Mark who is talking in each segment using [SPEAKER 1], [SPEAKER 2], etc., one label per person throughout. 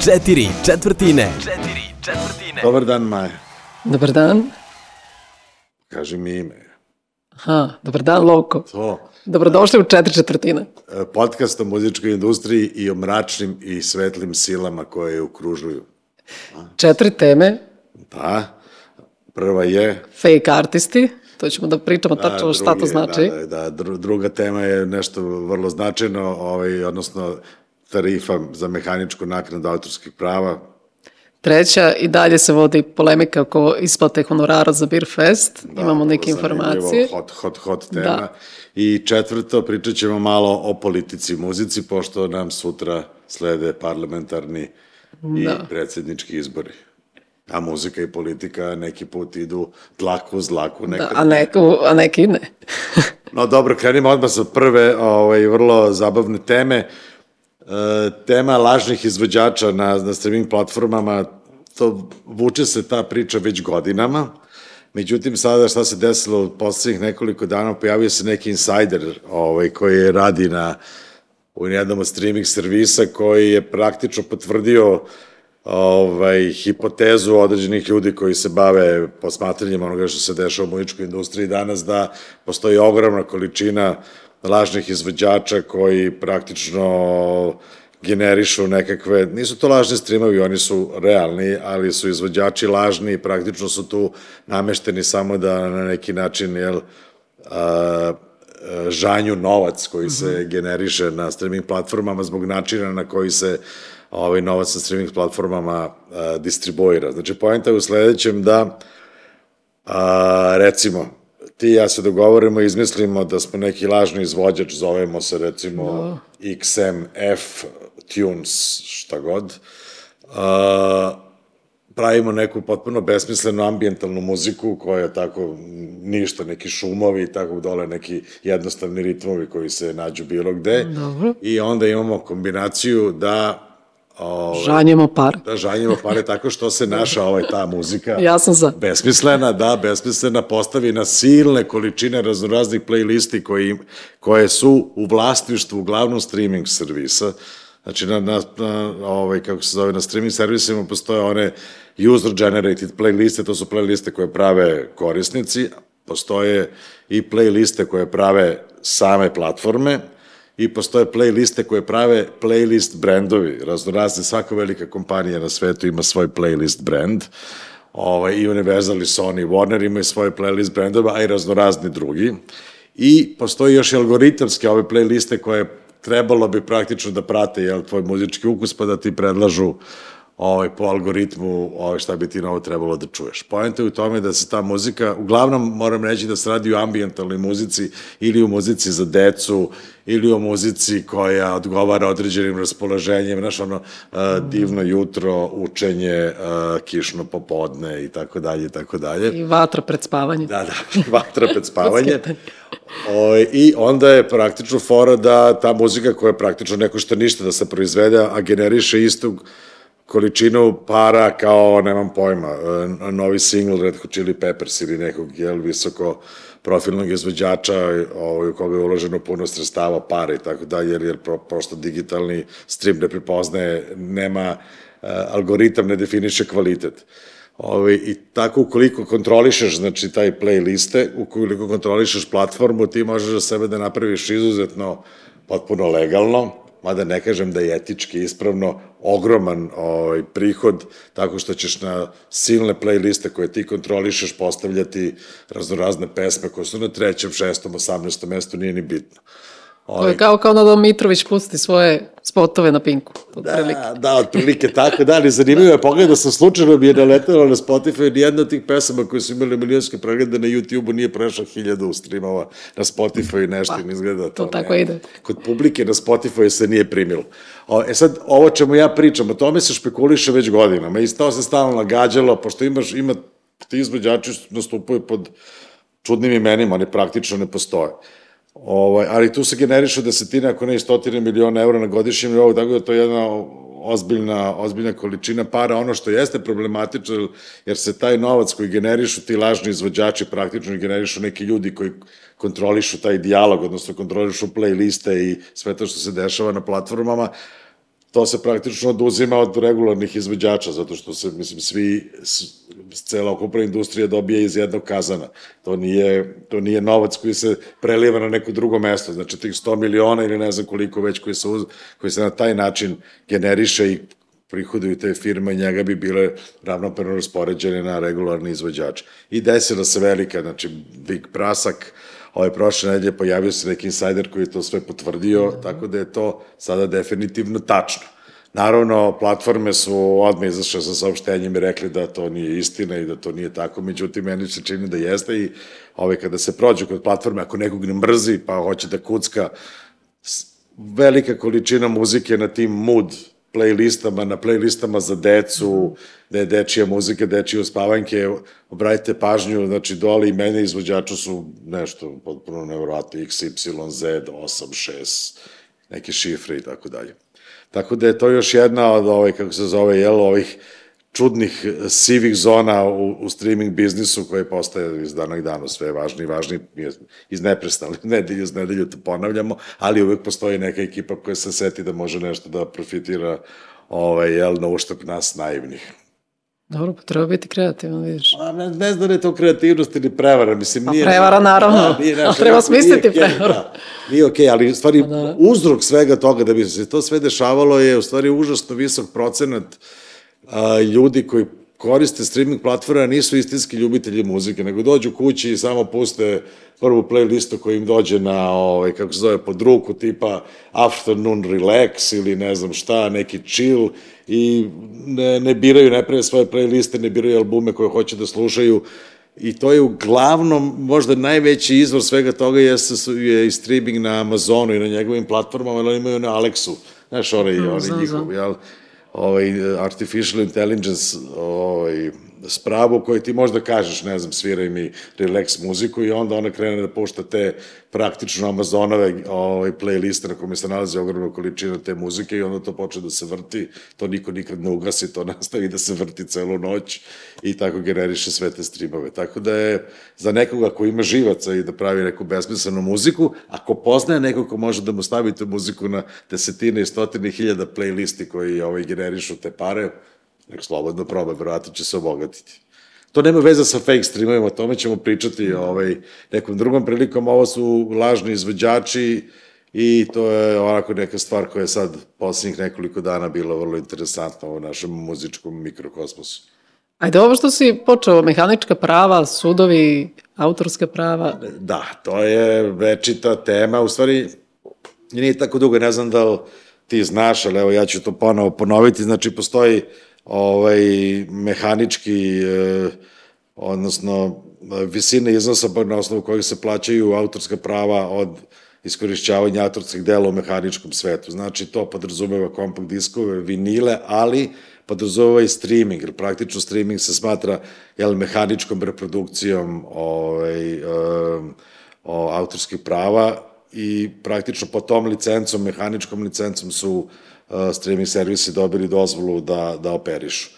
[SPEAKER 1] Četiri četvrtine. Četiri četvrtine.
[SPEAKER 2] Dobar dan, Maja.
[SPEAKER 3] Dobar dan.
[SPEAKER 2] Kaži mi ime.
[SPEAKER 3] Aha, dobar dan, Loko.
[SPEAKER 2] To,
[SPEAKER 3] Dobrodošli u četiri četvrtine.
[SPEAKER 2] e, podcast o muzičkoj industriji i o mračnim i svetlim silama koje je okružuju.
[SPEAKER 3] Četiri teme,
[SPEAKER 2] Da, prva je...
[SPEAKER 3] fake artisti, to ćemo da pričamo tačno šta
[SPEAKER 2] drugi
[SPEAKER 3] to znači.
[SPEAKER 2] Da, da, da, dru- druga tema je nešto vrlo značajno, ovaj, odnosno tarifa za mehaničku naknadu autorskih prava.
[SPEAKER 3] Treća, i dalje se vodi polemika oko isplate honorara za Beer Fest.
[SPEAKER 2] Da,
[SPEAKER 3] Imamo neke informacije.
[SPEAKER 2] Hot, hot, hot tema.
[SPEAKER 3] Da.
[SPEAKER 2] I četvrto, pričat ćemo malo o politici i muzici, pošto nam sutra slede parlamentarni i
[SPEAKER 3] Da.
[SPEAKER 2] predsjednički izbori. A muzika i politika neki put idu dlaku uz dlaku.
[SPEAKER 3] Da,
[SPEAKER 2] Nekad
[SPEAKER 3] a, neku, a neki ne.
[SPEAKER 2] No dobro, krenimo odmah sa prve ovaj, vrlo zabavne teme. Tema lažnih izvođača na, na streaming platformama, to vuče se ta priča već godinama. Međutim, sada šta se desilo u poslednjih nekoliko dana, pojavio se neki insider ovaj, koji radi na u jednom od streaming servisa koji je praktično potvrdio ovaj, hipotezu određenih ljudi koji se bave posmatranjem onoga što se dešava u muzičkoj industriji danas, da postoji ogromna količina lažnih izvođača koji praktično generišu nekakve, nisu to lažni streamovi, oni su realni, ali su izvođači lažni i praktično su tu namešteni samo da na neki način, jel, a, žanju novac koji se generiše na streaming platformama zbog načina na koji se ovaj novac na streaming platformama a, distribuira. Znači, pojenta je u sledećem da, a, recimo, ti i ja se dogovorimo i izmislimo da smo neki lažni izvođač, zovemo se recimo XMF Tunes, šta god, a, pravimo neku potpuno besmislenu ambijentalnu muziku koja je tako ništa, neki šumovi i tako dole neki jednostavni ritmovi koji se nađu bilo gde.
[SPEAKER 3] Dobro.
[SPEAKER 2] I onda imamo kombinaciju da o,
[SPEAKER 3] Žanjemo par.
[SPEAKER 2] da žanjimo pare tako što se naša ovaj ta muzika
[SPEAKER 3] Ja sam za.
[SPEAKER 2] besmislena, da, besmislena postavi na silne količine raznoraznih playlisti koji, koje su u vlasništvu uglavnom streaming servisa. Znači, na, na, na ovaj, kako se zove, na streaming servisima postoje one user-generated playliste, to su playliste koje prave korisnici, postoje i playliste koje prave same platforme, i postoje playliste koje prave playlist brendovi, raznorazni, svaka velika kompanija na svetu ima svoj playlist brand, ovaj, i Universal i Sony i Warner imaju svoje playlist brendova, a i raznorazni drugi. I postoji još i algoritamske ove playliste koje trebalo bi praktično da prate jel, tvoj muzički ukus, pa da ti predlažu ovaj, po algoritmu ovaj, šta bi ti novo trebalo da čuješ. Poenta je u tome da se ta muzika, uglavnom moram reći da se radi o ambijentalnoj muzici ili u muzici za decu ili o muzici koja odgovara određenim raspoloženjem, znaš ono, divno jutro, učenje, kišno popodne i tako dalje i tako dalje.
[SPEAKER 3] I vatra pred spavanje.
[SPEAKER 2] Da, da, vatra pred spavanje. O, I onda je praktično fora da ta muzika koja praktično ne košta ništa da se proizvede, a generiše istu količinu para kao, nemam pojma, e, novi single Red Hot Chili Peppers ili nekog, jel, visoko profilnog izvođača ovaj, u koga je uloženo puno sredstava, para i tako dalje, jer, jer pro, prosto digitalni stream ne prepoznaje, nema, uh, algoritam ne definiše kvalitet. Ove, I tako ukoliko kontrolišeš znači, taj playliste, ukoliko kontrolišeš platformu, ti možeš za sebe da napraviš izuzetno potpuno legalno, mada ne kažem da je etički ispravno, ogroman ovaj, prihod, tako što ćeš na silne playliste koje ti kontrolišeš postavljati raznorazne pesme koje su na trećem, šestom, osamnestom mestu, nije ni bitno.
[SPEAKER 3] To je kao kao da Mitrović pusti svoje spotove na Pinku. Otprilike.
[SPEAKER 2] Da, da, otprilike tako, da, ali zanimljivo je, pogledao sam slučajno mi je naletelo na Spotify, nijedna od tih pesama koje su imali milijonske preglede na YouTube-u nije prešla hiljadu streamova na Spotify i nešto
[SPEAKER 3] Pa,
[SPEAKER 2] im izgleda to.
[SPEAKER 3] to tako
[SPEAKER 2] ne.
[SPEAKER 3] ide.
[SPEAKER 2] Kod publike na Spotify se nije primilo. O, e sad, ovo čemu ja pričam, o tome se špekuliše već godinama i to se stalno nagađalo, pošto imaš, ima, ti izvođači nastupaju pod čudnim imenima, oni praktično ne postoje. Ovaj, ali tu se generišu desetine, ako ne i stotine miliona eura na godišnjem nivou, tako da to je jedna ozbiljna, ozbiljna količina para. Ono što jeste problematično, jer se taj novac koji generišu ti lažni izvođači praktično generišu neki ljudi koji kontrolišu taj dijalog, odnosno kontrolišu playliste i sve to što se dešava na platformama, to se praktično oduzima od regularnih izvođača, zato što se, mislim, svi, cela okupna industrija dobije iz jednog kazana. To nije, to nije novac koji se preliva na neko drugo mesto. Znači, tih 100 miliona ili ne znam koliko već koji se, uz, koji se na taj način generiše i prihoduju te firme, njega bi bile ravnopravno raspoređene na regularni izvođač. I desila se velika, znači, Big Prasak, Ove prošle nedelje pojavio se neki insajder koji je to sve potvrdio, tako da je to sada definitivno tačno. Naravno, platforme su odmah izašle sa saopštenjem i rekli da to nije istina i da to nije tako, međutim, meni se čini da jeste i ove, kada se prođe kod platforme, ako nekog ne mrzi pa hoće da kucka, velika količina muzike na tim mood playlistama, na playlistama za decu, da je dečija muzika, dečije uspavanke, obratite pažnju, znači dole i mene izvođaču su nešto potpuno nevjerojatno, X, Y, Z, 8, 6, neke šifre i tako dalje. Tako da je to još jedna od ovaj, kako se zove, jel, ovih čudnih sivih zona u, u streaming biznisu koje postaje iz dana i dana sve važni i važni iz neprestane nedelju iz nedelju to ponavljamo, ali uvek postoji neka ekipa koja se seti da može nešto da profitira ovaj, jel, na uštap nas naivnih.
[SPEAKER 3] Dobro, pa treba biti kreativan, vidiš.
[SPEAKER 2] A ne, ne znam da je to kreativnost ili prevara, mislim,
[SPEAKER 3] Pa
[SPEAKER 2] nije...
[SPEAKER 3] prevara, naravno,
[SPEAKER 2] Da, nije nešto,
[SPEAKER 3] ali treba
[SPEAKER 2] nije
[SPEAKER 3] smisliti
[SPEAKER 2] okej,
[SPEAKER 3] prevaru.
[SPEAKER 2] Da, nije okej, okay, ali u stvari
[SPEAKER 3] Pa da.
[SPEAKER 2] uzrok svega toga da bi se to sve dešavalo je u stvari užasno visok procenat a, ljudi koji koriste streaming platforme, a nisu istinski ljubitelji muzike, nego dođu kući i samo puste prvu playlistu koja im dođe na, ovaj, kako se zove, pod ruku, tipa Afternoon Relax ili ne znam šta, neki chill i ne, ne biraju, ne prave svoje playliste, ne biraju albume koje hoće da slušaju. I to je uglavnom, možda najveći izvor svega toga jeste, je i streaming na Amazonu i na njegovim platformama, ali oni imaju na Alexu, znaš, onaj, onaj njihov, jel, ovaj, artificial intelligence, ovaj, spravu koji ti možda kažeš, ne znam, sviraj mi relax muziku i onda ona krene da pušta te praktično Amazonove ovaj, playliste na kome se nalazi ogromna količina te muzike i onda to počne da se vrti, to niko nikad ne ugasi, to nastavi da se vrti celu noć i tako generiše sve te streamove. Tako da je za nekoga ko ima živaca i da pravi neku besmislenu muziku, ako poznaje nekog ko može da mu stavi tu muziku na desetine i stotine hiljada playlisti koji ovaj, generišu te pare, nek slobodno proba, verovatno će se obogatiti. To nema veze sa fake streamovima, o tome ćemo pričati ovaj, nekom drugom prilikom. Ovo su lažni izvođači i to je onako neka stvar koja je sad poslednjih nekoliko dana bila vrlo interesantna u našem muzičkom mikrokosmosu.
[SPEAKER 3] Ajde, ovo što si počeo, mehanička prava, sudovi, autorska prava,
[SPEAKER 2] Da, to je večita tema, u stvari nije tako dugo, ne znam da li ti znaš, ali evo ja ću to ponovo ponoviti, znači postoji ovaj mehanički e, odnosno e, visine iznosa na osnovu kojih se plaćaju autorska prava od iskorišćavanja autorskih dela u mehaničkom svetu. Znači, to podrazumeva kompakt diskove, vinile, ali podrazumeva i streaming, jer praktično streaming se smatra jel, mehaničkom reprodukcijom ovaj, um, o autorskih prava i praktično po tom licencom, mehaničkom licencom su streaming servisi dobili dozvolu da, da operišu.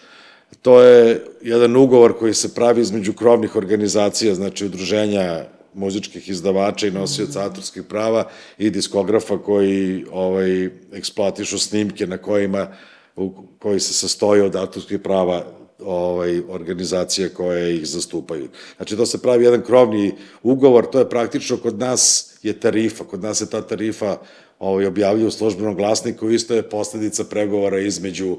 [SPEAKER 2] To je jedan ugovor koji se pravi između krovnih organizacija, znači udruženja muzičkih izdavača i nosioca autorskih prava i diskografa koji ovaj, eksploatišu snimke na kojima u, koji se sastoje od autorskih prava ovaj, organizacije koje ih zastupaju. Znači, to se pravi jedan krovni ugovor, to je praktično kod nas je tarifa, kod nas je ta tarifa ovaj, objavljuje u službenom glasniku, isto je posledica pregovora između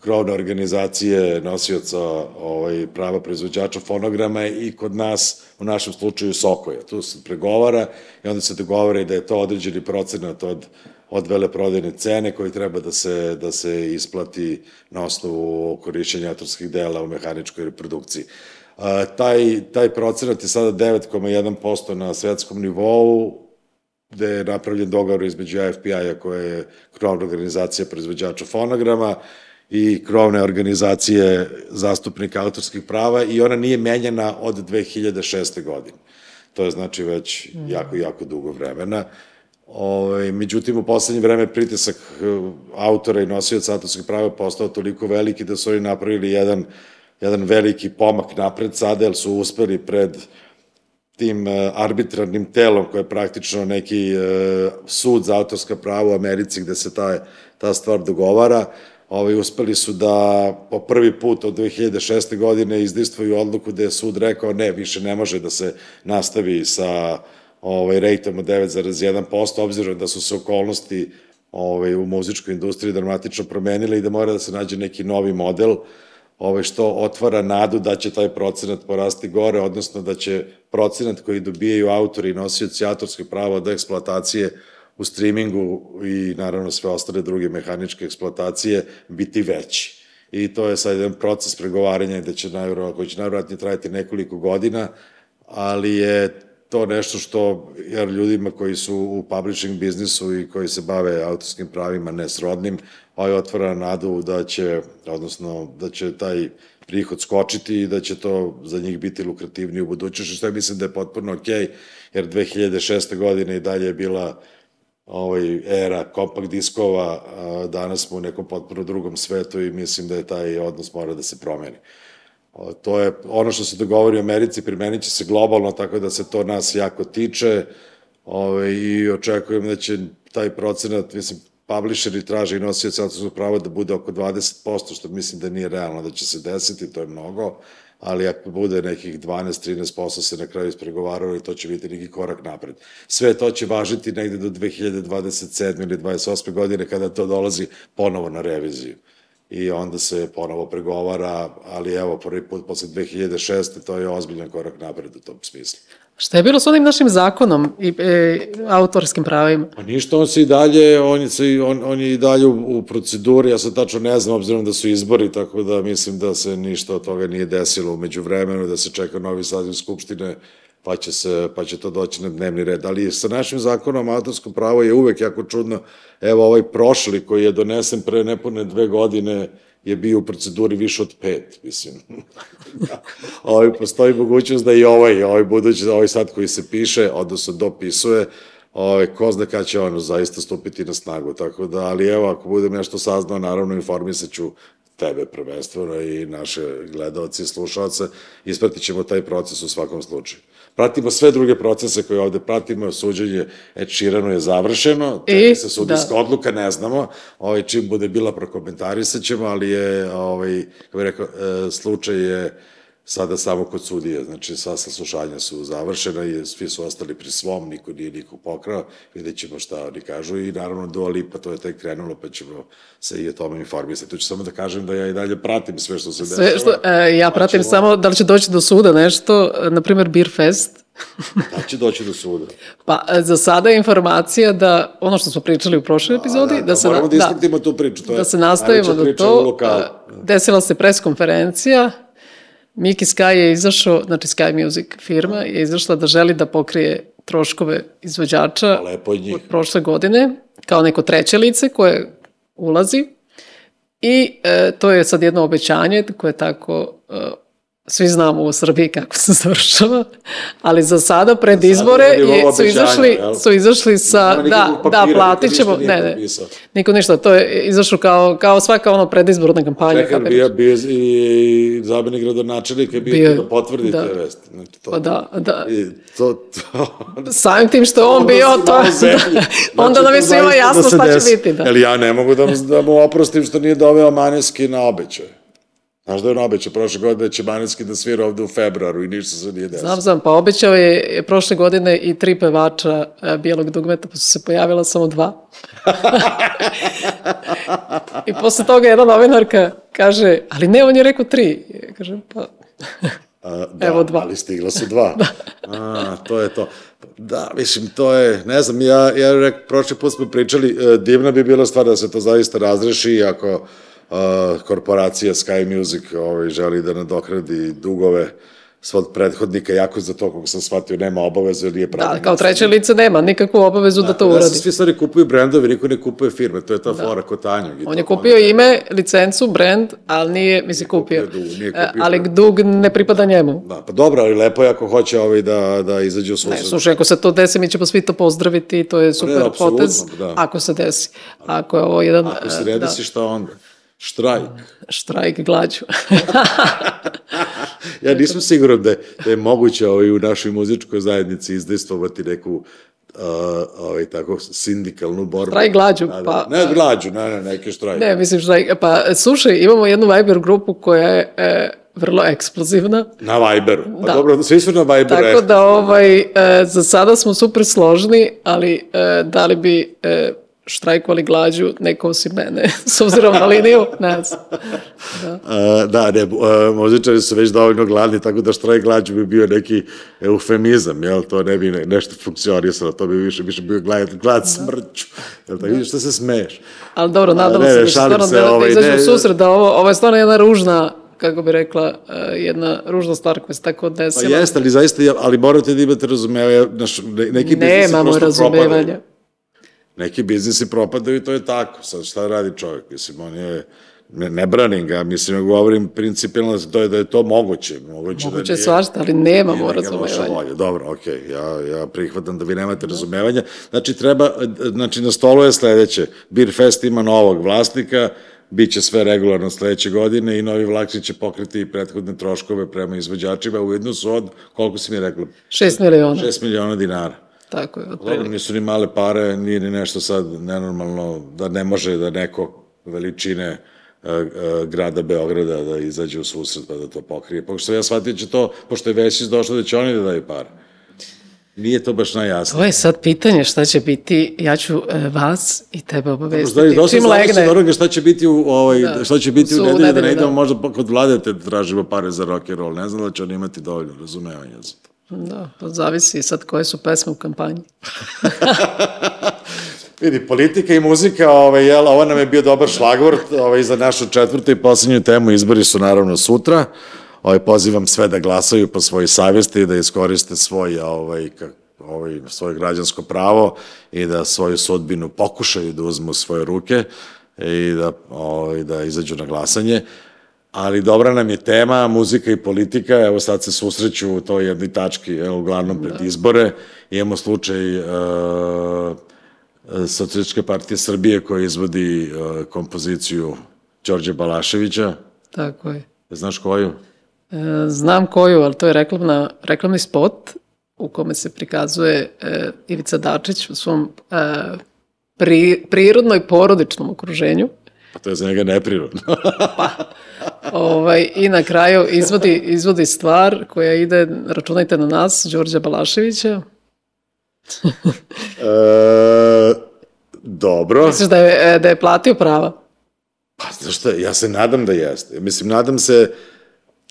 [SPEAKER 2] krovne organizacije nosioca ovaj, prava proizvođača fonograma i kod nas, u našem slučaju Sokoja. Tu se pregovara i onda se dogovara i da je to određeni procenat od od veleprodajne cene koji treba da se, da se isplati na osnovu korišćenja autorskih dela u mehaničkoj reprodukciji. A, taj, taj procenat je sada 9,1% na svetskom nivou, gde je napravljen dogovor između AFPI-a koja je krovna organizacija proizvođača fonograma i krovne organizacije zastupnika autorskih prava i ona nije menjena od 2006. godine. To je znači već jako, jako dugo vremena. Ove, međutim, u poslednje vreme pritisak eh, autora i nosioca autorskih prava postao toliko veliki da su oni napravili jedan, jedan veliki pomak napred sada, jer su uspeli pred tim e, arbitrarnim telom koje je praktično neki e, sud za autorska prava u Americi gde se ta, ta stvar dogovara, ovaj, uspeli su da po prvi put od 2006. godine izdistvuju odluku da je sud rekao ne, više ne može da se nastavi sa ovaj, rejtom od 9,1%, obzirom da su se okolnosti ovaj, u muzičkoj industriji dramatično promenile i da mora da se nađe neki novi model, ovaj, što otvara nadu da će taj procenat porasti gore, odnosno da će procenat koji dobijaju autori i nosioci autorske prava od eksploatacije u streamingu i naravno sve ostale druge mehaničke eksploatacije biti veći. I to je sad jedan proces pregovaranja da će najvjerojatno, koji će trajati nekoliko godina, ali je to nešto što, jer ljudima koji su u publishing biznisu i koji se bave autorskim pravima nesrodnim, ovaj otvara nadu da će, odnosno da će taj prihod skočiti i da će to za njih biti lukrativnije u budućnosti, što ja mislim da je potpuno okej, okay, jer 2006. godine i dalje je bila ovaj, era kompakt diskova, a danas smo u nekom potpuno drugom svetu i mislim da je taj odnos mora da se promeni. To je ono što se dogovori u Americi, primenit će se globalno, tako da se to nas jako tiče ovaj, i očekujem da će taj procenat, mislim, publisheri traže i nosioci autorskog prava da bude oko 20%, što mislim da nije realno da će se desiti, to je mnogo, ali ako bude nekih 12-13% se na kraju ispregovaralo i to će biti neki korak napred. Sve to će važiti negde do 2027. ili 28. godine kada to dolazi ponovo na reviziju i onda se ponovo pregovara, ali evo, prvi put posle 2006. to je ozbiljan korak napred u tom smislu.
[SPEAKER 3] Šta je bilo s onim našim zakonom i e, autorskim pravima?
[SPEAKER 2] Pa ništa, on se i dalje, on je, se, on, on je i dalje u, u proceduri, ja sad tačno ne znam, obzirom da su izbori, tako da mislim da se ništa od toga nije desilo umeđu vremenu, da se čeka novi saziv Skupštine, pa će, se, pa će to doći na dnevni red. Ali sa našim zakonom autorskom pravo je uvek jako čudno. Evo ovaj prošli koji je donesen pre nepune dve godine, je bio u proceduri više od pet, mislim. ovaj, postoji mogućnost da i ovaj, ovaj budući, ovaj sad koji se piše, odnosno dopisuje, ovaj, ko zna kada će ono zaista stupiti na snagu, tako da, ali evo, ako budem nešto saznao, naravno informisat ću tebe prvenstveno i naše gledalce i slušalce, ispratit ćemo taj proces u svakom slučaju. Pratimo sve druge procese koje ovde pratimo, suđenje Ed Sheeranu je završeno, e, se sudijska da. odluka, ne znamo, ovaj, čim bude bila prokomentarisat ćemo, ali je, ovaj, kako bih rekao, e, slučaj je sada samo kod sudije, znači sva saslušanja su završena i svi su ostali pri svom, niko nije nikog pokrao, vidjet ćemo šta oni kažu i naravno Dua Lipa, to je tek krenulo, pa ćemo se i o tome informisati. Tu ću samo da kažem da ja i dalje pratim sve što se dešava.
[SPEAKER 3] Sve što, e, ja pa pratim ćemo... samo da li će doći do suda nešto, na primjer Beer Fest,
[SPEAKER 2] da će doći do suda.
[SPEAKER 3] Pa, e, za sada je informacija da, ono što smo pričali u prošloj epizodi, da, da,
[SPEAKER 2] da
[SPEAKER 3] se...
[SPEAKER 2] Moramo da, da tu priču. To
[SPEAKER 3] da je se nastavimo da to. Desila se preskonferencija, Miki Sky je izašao, znači Sky Music firma je izašla da želi da pokrije troškove izvođača od prošle godine, kao neko treće lice koje ulazi. I e, to je sad jedno obećanje koje tako e, svi znamo u Srbiji kako se završava, ali za sada pred izbore je, su izašli, su izašli sa, da, da, platit ćemo, ne, ne, niko ništa, to je izašlo kao, kao svaka ono predizborna kampanja.
[SPEAKER 2] Čekaj, bio, bio i zabenik gradonačelnik je bio, bio da potvrdi da. te vesti. Znači, to,
[SPEAKER 3] pa da, da.
[SPEAKER 2] I to,
[SPEAKER 3] to, Samim tim što on bio, to, da, znači, onda nam je svima da jasno šta će biti. Da.
[SPEAKER 2] Jer ja ne mogu da, da mu oprostim što nije doveo Maneski na obećaj. Znaš da je on obećao prošle godine da će Manevski da svira ovde u februaru i ništa se nije desilo.
[SPEAKER 3] Znam, znam, pa obećao je prošle godine i tri pevača e, bijelog dugmeta, pa su se pojavila samo dva. I posle toga jedna novinarka kaže, ali ne, on je rekao tri. Ja kažem, pa...
[SPEAKER 2] A, da, Evo dva. ali stigla su dva. da. A, to je to. Da, mislim, to je, ne znam, ja, ja rek, prošli put smo pričali, e, divna bi bila stvar da se to zaista razreši, ako uh, korporacija Sky Music ovaj, želi da nadokradi dugove svod prethodnika, jako za to, kako sam shvatio, nema obavezu ili je
[SPEAKER 3] pravno. Da, kao treće lice nema nikakvu obavezu da, da to uradi. Da,
[SPEAKER 2] svi stvari kupuju brendove, niko ne kupuje firme, to je ta da. fora kod Tanjog.
[SPEAKER 3] On je kupio ime, licencu, brend, ali nije, mislim, kupio. Dug, nije kupio ali dug ne pripada njemu.
[SPEAKER 2] Da, pa dobro, ali lepo je ako hoće ovaj da, da izađe u susret.
[SPEAKER 3] Ne, slušaj, ako se to desi, mi ćemo svi to pozdraviti, to je super ne, potez, da. ako se desi. Ako je ovo jedan...
[SPEAKER 2] Ako se ne da. desi, da. šta onda? Štrajk.
[SPEAKER 3] Štrajk glađu.
[SPEAKER 2] ja nisam siguran da je, da je moguće ovaj, u našoj muzičkoj zajednici izdejstvovati neku uh, ovaj, tako, sindikalnu borbu.
[SPEAKER 3] Štraj glađu,
[SPEAKER 2] da, da.
[SPEAKER 3] pa...
[SPEAKER 2] Ne glađu, ne, ne, neke štraj.
[SPEAKER 3] Ne, mislim štraj, pa slušaj, imamo jednu Viber grupu koja je e, vrlo eksplozivna.
[SPEAKER 2] Na Viberu. Pa
[SPEAKER 3] Da.
[SPEAKER 2] dobro, svi su na Viberu.
[SPEAKER 3] Tako da ovaj, e, za sada smo super složni, ali e, da li bi e, štrajkovali glađu neko osim mene, s obzirom na liniju, ne znam.
[SPEAKER 2] A, da, ne, a, muzičari su već dovoljno gladni, tako da štrajk glađu bi bio neki eufemizam, jel, to ne bi ne, nešto funkcionisalo, to bi više, više bio glad, glad smrću, jel, tako vidiš, što se smeješ?
[SPEAKER 3] Ali dobro, nadamo se da će stvarno
[SPEAKER 2] se,
[SPEAKER 3] da,
[SPEAKER 2] ovaj,
[SPEAKER 3] da izađu u susret, da ovo, ovo je stvarno jedna ružna, kako bi rekla, e, jedna ružna stvar koja se tako
[SPEAKER 2] Pa
[SPEAKER 3] desila.
[SPEAKER 2] jeste, ali zaista, ali morate da imate razumevanje, neki biznisi
[SPEAKER 3] Nemamo
[SPEAKER 2] prosto
[SPEAKER 3] razumevanja.
[SPEAKER 2] Neki biznisi propadaju i to je tako. Sad šta radi čovjek? Mislim, on je, ne, ne branim ga, mislim, govorim principijalno da, to je, da je to moguće. Moguće,
[SPEAKER 3] Moguće
[SPEAKER 2] da
[SPEAKER 3] je
[SPEAKER 2] nije,
[SPEAKER 3] svašta, ali nemamo
[SPEAKER 2] loša
[SPEAKER 3] razumevanja.
[SPEAKER 2] Dobro, okej, ja, ja prihvatam da vi nemate razumevanja. Znači, treba, znači, na stolu je sledeće. Beer Fest ima novog vlasnika, bit će sve regularno sledeće godine i novi vlasnik će pokriti i prethodne troškove prema izvođačima u iznosu od, koliko si mi rekla?
[SPEAKER 3] Šest miliona,
[SPEAKER 2] 6 miliona dinara.
[SPEAKER 3] Tako je,
[SPEAKER 2] Dobro,
[SPEAKER 3] otprilike.
[SPEAKER 2] nisu ni male pare, nije ni nešto sad nenormalno da ne može da neko veličine e, e, grada Beograda da izađe u susret pa da to pokrije. Pošto ja shvatio će to, pošto je Vesić došao da će oni da daju pare. Nije to baš najjasnije.
[SPEAKER 3] To je sad pitanje šta će biti, ja ću e, vas i tebe
[SPEAKER 2] Znaš, da
[SPEAKER 3] obavestiti.
[SPEAKER 2] dosta
[SPEAKER 3] Čim legne,
[SPEAKER 2] onoga šta će biti u, ovaj,
[SPEAKER 3] Da.
[SPEAKER 2] šta će biti u
[SPEAKER 3] u
[SPEAKER 2] nedelju, da ne idemo
[SPEAKER 3] da.
[SPEAKER 2] možda kod vlade te tražimo pare za rock and roll. Ne znam da će oni imati dovoljno razumevanja za to.
[SPEAKER 3] Da, pa zavisi sad koje su pesme u kampanji.
[SPEAKER 2] Vidi, politika i muzika, ovaj, jel, ovo nam je bio dobar šlagvort ovaj, za našu četvrtu i poslednju temu. Izbori su naravno sutra. Ovaj, pozivam sve da glasaju po svojoj savjesti i da iskoriste svoj, ovaj, ka, ovaj, svoje građansko pravo i da svoju sudbinu pokušaju da uzmu svoje ruke i da, ovaj, da izađu na glasanje. Ali dobra nam je tema, muzika i politika, evo sad se susreću u toj jednoj tački, evo, uglavnom pred izbore. Imamo slučaj uh, Socijalističke partije Srbije koja izvodi uh, kompoziciju Đorđe Balaševića.
[SPEAKER 3] Tako je.
[SPEAKER 2] Znaš koju?
[SPEAKER 3] E, znam koju, ali to je reklamna, reklamni spot u kome se prikazuje e, Ivica Dačić u svom e, pri, prirodno i porodičnom okruženju.
[SPEAKER 2] Pa to je za njega neprirodno.
[SPEAKER 3] Ovaj, I na kraju izvodi, izvodi stvar koja ide, računajte na nas, Đorđa Balaševića.
[SPEAKER 2] e, dobro.
[SPEAKER 3] Misliš da je, e, da je platio prava?
[SPEAKER 2] Pa znaš šta, ja se nadam da jeste. Mislim, nadam se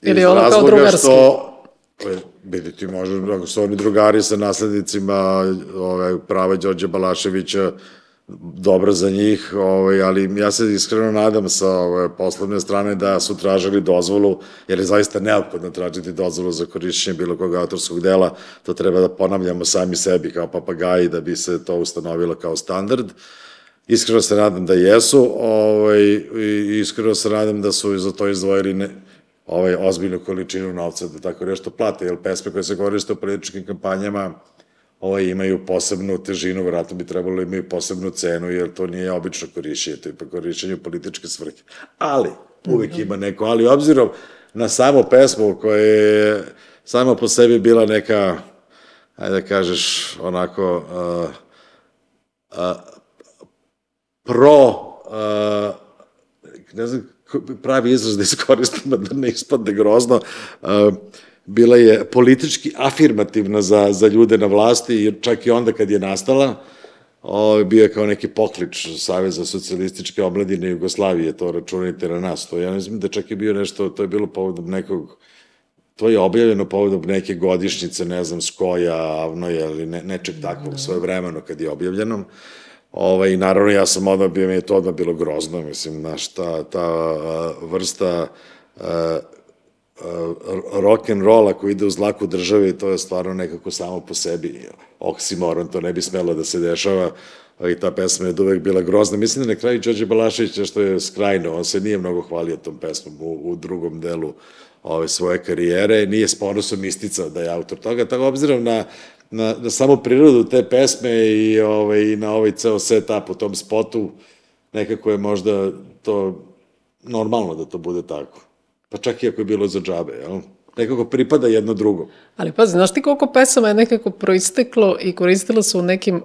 [SPEAKER 3] Ili
[SPEAKER 2] iz
[SPEAKER 3] ono
[SPEAKER 2] razloga? Što, e, vidi ti može, ako su oni drugari sa naslednicima ovaj, prava Đorđe Balaševića, dobro za njih, ovaj, ali ja se iskreno nadam sa ove, poslovne strane da su tražili dozvolu, jer je zaista neophodno tražiti dozvolu za korišćenje bilo kog autorskog dela, to treba da ponavljamo sami sebi kao papagaji da bi se to ustanovilo kao standard. Iskreno se nadam da jesu, ovaj, iskreno se nadam da su za to izdvojili ne, ovaj, ozbiljnu količinu novca da tako nešto plate, jer pesme koje se koriste u političkim kampanjama ovaj, imaju posebnu težinu, vjerojatno bi trebalo da imaju posebnu cenu, jer to nije obično korišćenje, to je pa korišćenje u političke svrhe. Ali, uvek ima neko, ali obzirom na samu pesmu koja je sama po sebi bila neka, ajde da kažeš, onako, uh, uh, pro, uh, ne znam, pravi izraz da iskoristim, da ne ispadne grozno, uh, bila je politički afirmativna za, za ljude na vlasti, jer čak i onda kad je nastala, o, bio je kao neki poklič Saveza socijalističke omladine Jugoslavije, to računajte na nas. To ja ne znam da čak je bio nešto, to je bilo povodom nekog To je objavljeno povodom neke godišnjice, ne znam, Skoja, Avnoja ili ne, nečeg takvog, svoje vremeno kad je objavljeno. Ovaj, naravno, ja sam odmah bio, mi je to odmah bilo grozno, mislim, znaš, ta, ta vrsta a, rock and rolla koji ide uz laku države, to je stvarno nekako samo po sebi oksimoron, to ne bi smelo da se dešava, i ta pesma je uvek bila grozna. Mislim da na kraju Đorđe Balašević što je skrajno, on se nije mnogo hvalio tom pesmom u, u drugom delu ove svoje karijere, nije s ponosom isticao da je autor toga, tako obzirom na, na, na samo prirodu te pesme i, ovaj, i na ovaj ceo setup u tom spotu, nekako je možda to normalno da to bude tako. Pa čak i ako je bilo za džabe, jel? nekako pripada jedno drugo.
[SPEAKER 3] Ali pazi, znaš ti koliko pesama je nekako proisteklo i koristilo se u nekim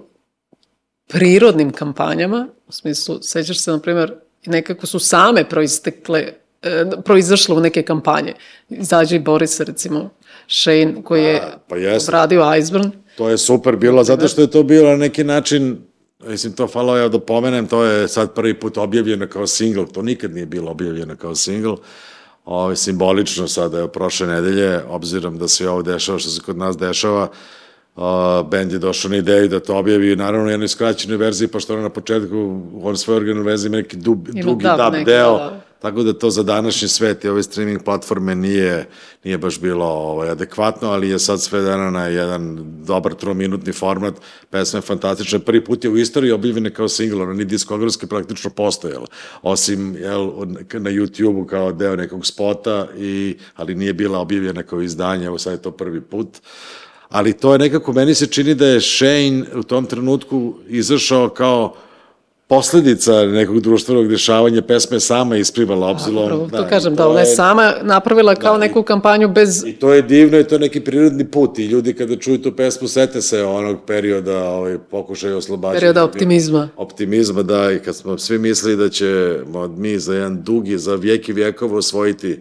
[SPEAKER 3] prirodnim kampanjama, u smislu, sećaš se, na primjer, nekako su same proistekle, e, proizašle u neke kampanje. Izađe i Boris, recimo, Shane, koji je
[SPEAKER 2] pa jest.
[SPEAKER 3] obradio Iceburn.
[SPEAKER 2] To je super bilo, zato što je to bilo na neki način, mislim, to falo ja da pomenem, to je sad prvi put objavljeno kao single, to nikad nije bilo objavljeno kao single, Ovo, simbolično sada je prošle nedelje, obzirom da se ovo dešava što se kod nas dešava, uh, band je došao na ideju da to objavi, naravno u jednoj skraćenoj verziji, pošto ona na početku, on svoje originalne verziji ima neki dub, drugi dub, dub deo, da Tako da to za današnji svet i ove streaming platforme nije, nije baš bilo ovaj, adekvatno, ali je sad sve dana na jedan dobar trominutni format. Pesma je fantastična. Prvi put je u istoriji objavljena kao single, ona ni diskografski praktično postojala. Osim jel, na YouTube-u kao deo nekog spota, i, ali nije bila objavljena kao izdanje, evo sad je to prvi put ali to je nekako, meni se čini da je Shane u tom trenutku izašao kao posledica nekog društvenog dešavanja pesme sama isplivala obzilom.
[SPEAKER 3] Da, to kažem, da, ona je sama napravila kao da, neku kampanju bez...
[SPEAKER 2] I to je divno i to je neki prirodni put i ljudi kada čuju tu pesmu sete se onog perioda ovaj, pokušaju oslobađati.
[SPEAKER 3] Perioda optimizma.
[SPEAKER 2] Optimizma, da, i kad smo svi mislili da će mi za jedan dugi, za vijek i vijekova osvojiti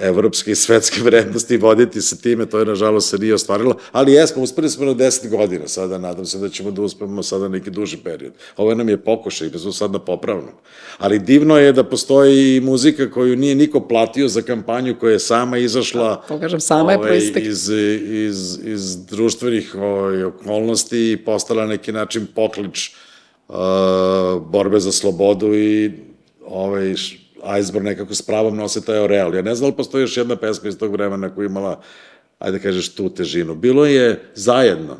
[SPEAKER 2] evropske i svetske vrednosti voditi se time, to je nažalost se nije ostvarilo, ali jesmo, uspeli smo na 10 godina sada, nadam se da ćemo da uspemo sada neki duži period. Ovo nam je pokušaj, bez sad na popravnom. Ali divno je da postoji i muzika koju nije niko platio za kampanju koja je sama izašla
[SPEAKER 3] to kažem, sama je ovaj,
[SPEAKER 2] iz, iz, iz društvenih ovaj, okolnosti i postala neki način poklič uh, borbe za slobodu i ovaj, Iceberg nekako s pravom nose taj oreal. Ja ne znam da li postoji još jedna pesma iz tog vremena koja imala, ajde da kažeš, tu težinu. Bilo je zajedno.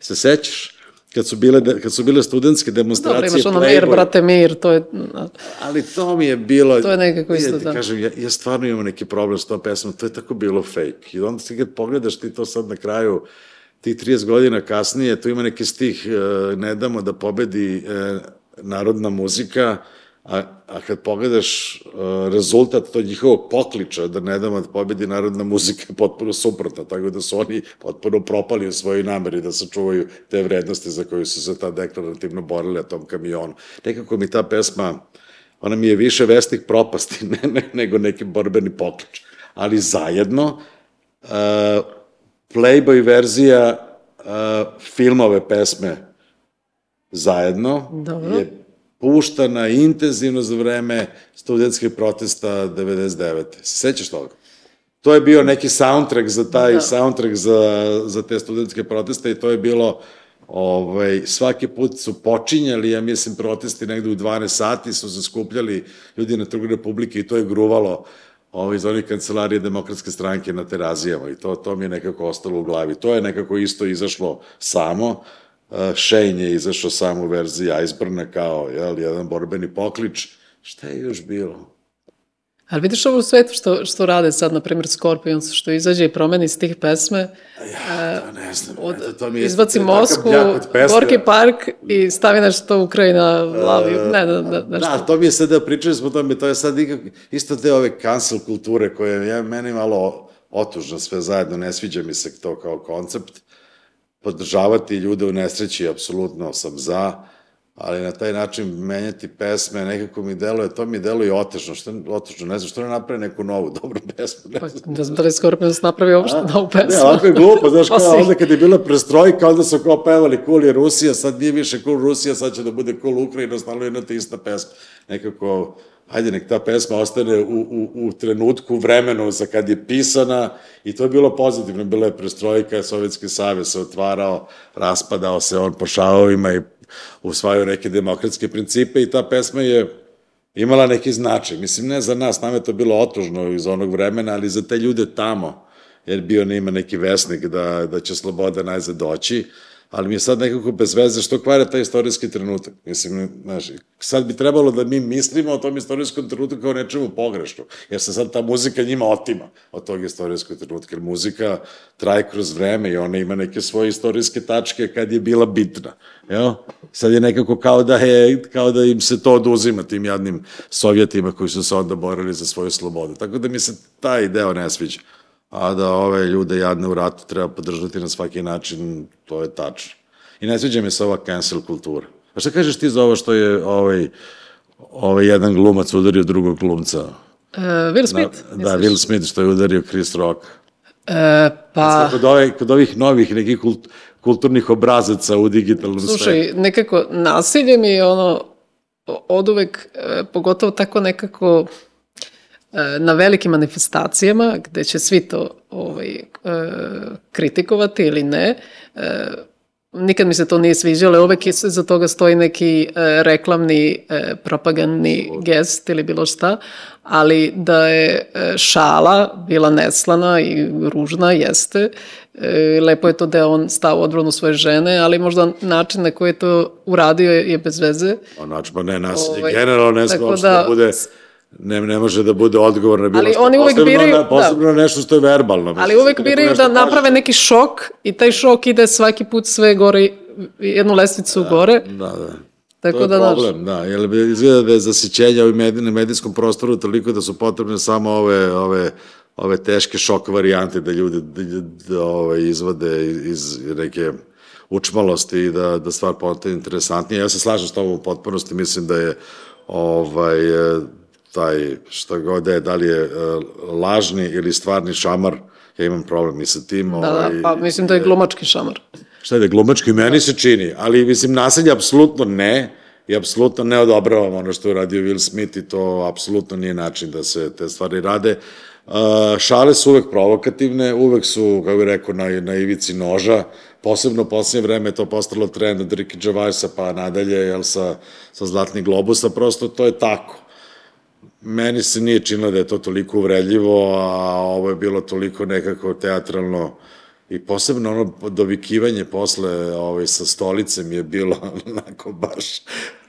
[SPEAKER 2] Se sećaš? kad su bile, kad su bile studentske demonstracije Dobro, imaš
[SPEAKER 3] ono mir, brate, mir, to je...
[SPEAKER 2] Ali to mi je bilo...
[SPEAKER 3] To je nekako isto, da.
[SPEAKER 2] Kažem, ja, ja stvarno imam neki problem s tom pesmom, to je tako bilo fake. I onda ti kad pogledaš ti to sad na kraju, tih 30 godina kasnije, tu ima neki stih, uh, ne damo da pobedi uh, narodna muzika, A, a kad pogledaš uh, rezultat tog njihovog pokliča da ne damo da pobedi narodna muzika je potpuno suprotna, tako da su oni potpuno propali u svojoj nameri da sačuvaju te vrednosti za koju su se ta deklarativno borili na tom kamionu. Nekako mi ta pesma, ona mi je više vestih propasti ne, ne, nego neki borbeni poklič. Ali zajedno, uh, Playboy verzija uh, filmove pesme zajedno
[SPEAKER 3] Dobro.
[SPEAKER 2] je puštana intenzivno za vreme studentskih protesta 99. Se sećaš toga? To je bio neki soundtrack za taj da. soundtrack za, za te studentske proteste i to je bilo ovaj, svaki put su počinjali, ja mislim, protesti negde u 12 sati, su se skupljali ljudi na Trgu Republike i to je gruvalo ovaj, iz onih kancelarije demokratske stranke na terazijama i to, to mi je nekako ostalo u glavi. To je nekako isto izašlo samo, Shane je izašao samo u verziji Iceburna kao jel, jedan borbeni poklič. Šta je još bilo?
[SPEAKER 3] Ali vidiš ovo u svetu što, što rade sad, na primjer, Scorpions, što izađe i promeni stih pesme.
[SPEAKER 2] Ja, to ne znam.
[SPEAKER 3] Od, eto, to mi je izbaci Mosku, Gorki Park i stavi nešto Ukrajina lavi. Uh, ne, ne, ne, nešto.
[SPEAKER 2] Da, to mi je sad da pričali smo o tome, to je sad nikak, isto te ove cancel kulture koje je meni malo otužno sve zajedno, ne sviđa mi se to kao koncept podržavati ljude u nesreći, apsolutno sam za, ali na taj način menjati pesme, nekako mi deluje, to mi deluje otežno, što otežno, ne znam, što ne napravi neku novu dobru pesmu, ne pa, znam.
[SPEAKER 3] Znam da li Scorpions napravi uopšte novu pesmu.
[SPEAKER 2] Ne, ovako je glupo, znaš, kao onda kad je bila prestrojka, onda su kao pevali cool je Rusija, sad nije više cool Rusija, sad će da bude cool Ukrajina, stalno jedna te ista pesma. Nekako, hajde nek ta pesma ostane u, u, u trenutku, vremenu za kad je pisana i to je bilo pozitivno, bila je prestrojka, Sovjetski savez se otvarao, raspadao se on po šavovima i usvajao neke demokratske principe i ta pesma je imala neki značaj. Mislim, ne za nas, nam je to bilo otužno iz onog vremena, ali za te ljude tamo, jer bio nema neki vesnik da, da će sloboda najzad doći, ali mi je sad nekako bez veze što kvare taj istorijski trenutak. Mislim, znaš, sad bi trebalo da mi mislimo o tom istorijskom trenutku kao nečemu pogrešno, jer se sad ta muzika njima otima od tog istorijskog trenutka, jer muzika traje kroz vreme i ona ima neke svoje istorijske tačke kad je bila bitna. Jel? Sad je nekako kao da, je, kao da im se to oduzima tim jadnim sovjetima koji su se onda borili za svoju slobodu. Tako da mi se taj deo ne sviđa. A da ove ljude jadne u ratu treba podržati na svaki način, to je tačno. I ne sviđa mi se ova cancel kultura. A šta kažeš ti za ovo što je ovaj, ovaj jedan glumac udario drugog glumca?
[SPEAKER 3] Uh, Will Smith?
[SPEAKER 2] Na, da, Will Smith što je udario Chris Rock.
[SPEAKER 3] E, pa...
[SPEAKER 2] Kod, ove, kod ovih novih nekih kult, kulturnih obrazaca u digitalnom
[SPEAKER 3] Slušaj, svetu. Slušaj, nekako nasilje mi je ono od uvek, e, pogotovo tako nekako na velikim manifestacijama gde će svi to ovaj, e, kritikovati ili ne, nikad mi se to nije sviđalo, uvek za toga stoji neki reklamni, propagandni gest ili bilo šta, ali da je šala bila neslana i ružna, jeste, lepo je to da je on stao odbranu svoje žene, ali možda način na koji je to uradio je, je bez veze.
[SPEAKER 2] A znači, pa ne, nasilje ovaj, generalno ne smije da, da bude ne, ne može da bude odgovor na bilo
[SPEAKER 3] ali
[SPEAKER 2] što.
[SPEAKER 3] Oni uvek
[SPEAKER 2] posebno,
[SPEAKER 3] biraju,
[SPEAKER 2] na, posebno da. nešto što je verbalno.
[SPEAKER 3] Ali uvek biraju da naprave neki šok i taj šok ide svaki put sve gore, jednu lestvicu
[SPEAKER 2] da,
[SPEAKER 3] gore.
[SPEAKER 2] Da, da.
[SPEAKER 3] Tako
[SPEAKER 2] to je
[SPEAKER 3] da,
[SPEAKER 2] problem, da, jer izgleda da je zasićenja u medijskom prostoru toliko da su potrebne samo ove, ove ove teške šok varijante da ljude da, da, da ovaj, izvode iz neke učmalosti i da, da stvar postane interesantnija. Ja se slažem s tobom u potpunosti, mislim da je ovaj, taj, šta god je, da li je e, lažni ili stvarni šamar, ja imam problem i sa tim.
[SPEAKER 3] Da, da ovaj, da, pa mislim da je glumački šamar.
[SPEAKER 2] Šta je da je glumački, meni se čini, ali mislim nasilje apsolutno ne, i apsolutno ne odobravam ono što je radio Will Smith i to apsolutno nije način da se te stvari rade. Uh, šale su uvek provokativne, uvek su, kako bih rekao, na, na ivici noža, posebno u posljednje vreme je to postalo trend od Ricky Gervaisa pa nadalje, jel, sa, sa Zlatnih globusa, prosto to je tako. Meni se nije činilo da je to toliko uvredljivo, a ovo je bilo toliko nekako teatralno i posebno ono dovikivanje posle ovaj, sa stolicem je bilo onako baš,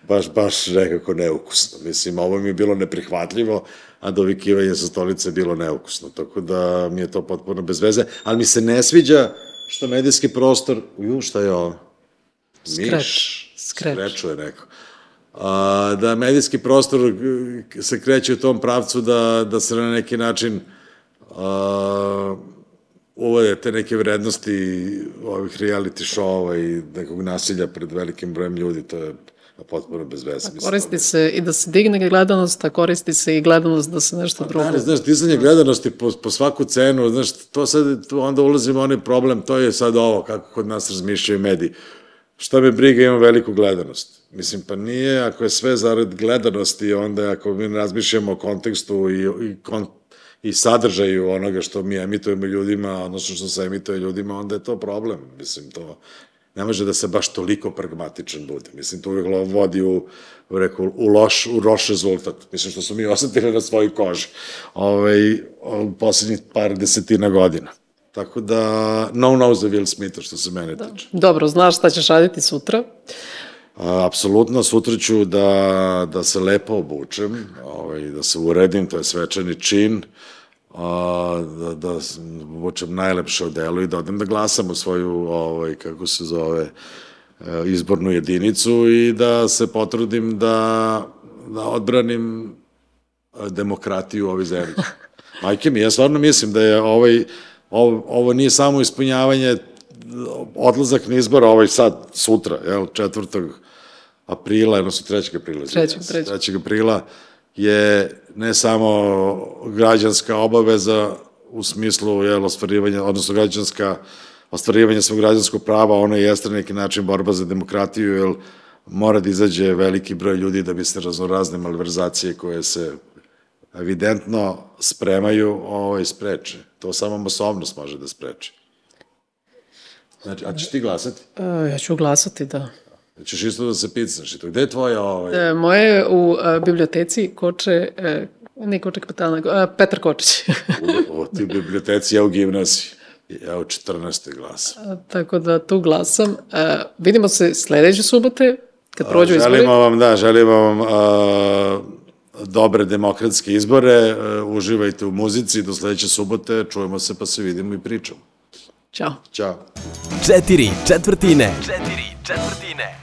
[SPEAKER 2] baš, baš nekako neukusno. Mislim, ovo mi je bilo neprihvatljivo, a dovikivanje sa stolice je bilo neukusno, tako da mi je to potpuno bez veze, ali mi se ne sviđa što medijski prostor, ju, šta je ovo?
[SPEAKER 3] Miš,
[SPEAKER 2] skreč. Skrečuje neko. A, da medijski prostor se kreće u tom pravcu da, da se na neki način a, uvode te neke vrednosti ovih reality show-ova i nekog nasilja pred velikim brojem ljudi, to je potpuno bez veze.
[SPEAKER 3] Pa koristi se i da se digne gledanost, a koristi se i gledanost da se nešto pa, drugo...
[SPEAKER 2] Da, znaš, dizanje gledanosti po, po svaku cenu, znaš, to sad, tu onda ulazimo onaj problem, to je sad ovo, kako kod nas razmišljaju mediji. Šta me briga, imam veliku gledanost. Mislim, pa nije, ako je sve zarad gledanosti, onda ako mi razmišljamo o kontekstu i, i, kon, i sadržaju onoga što mi emitujemo ljudima, odnosno što se emituje ljudima, onda je to problem. Mislim, to ne može da se baš toliko pragmatičan bude. Mislim, to uvijek vodi u, reku, u, loš, u loš rezultat. Mislim, što su mi osetili na svojoj koži ovaj, poslednjih par desetina godina. Tako da, no no za Will Smitha, što se mene da. tiče.
[SPEAKER 3] Dobro, znaš šta ćeš raditi sutra?
[SPEAKER 2] A, apsolutno, sutra ću da, da se lepo obučem, ovaj, da se uredim, to je svečani čin, a, da, da vučem najlepše odelo i da odem da glasam u svoju, ovaj, kako se zove, e, izbornu jedinicu i da se potrudim da, da odbranim e, demokratiju u ovoj zemlji. Majke mi, ja stvarno mislim da je ovaj, ovo, ovo nije samo ispunjavanje odlazak na izbora ovaj sad, sutra, jel, 4. aprila, odnosno 3. aprila.
[SPEAKER 3] 3. 3.
[SPEAKER 2] 3. aprila, je ne samo građanska obaveza u smislu jel, ostvarivanja, odnosno građanska ostvarivanja svog građanskog prava, ono jeste na neki način borba za demokratiju, jer mora da izađe veliki broj ljudi da bi se raznorazne malverzacije koje se evidentno spremaju ovaj, spreče. To samo masovnost može da spreče. Znači, a ćeš ti glasati?
[SPEAKER 3] E, ja ću glasati, da.
[SPEAKER 2] Ćeš isto da se picneš i to. Gde je tvoja ovaj?
[SPEAKER 3] E, moje u a, biblioteci Koče, e, ne Koče Kapetana, a, Petar Kočić.
[SPEAKER 2] u, u ti biblioteci, ja u gimnaziji. Ja u 14. glasam.
[SPEAKER 3] A, tako da tu glasam. A, vidimo se sledeće subote, kad prođu
[SPEAKER 2] izbori. Želimo vam, da, želimo vam a, dobre demokratske izbore, a, uživajte u muzici, do sledeće subote, čujemo se pa se vidimo i pričamo.
[SPEAKER 3] Ćao.
[SPEAKER 2] Ćao.
[SPEAKER 1] Četiri četvrtine. Četiri četvrtine.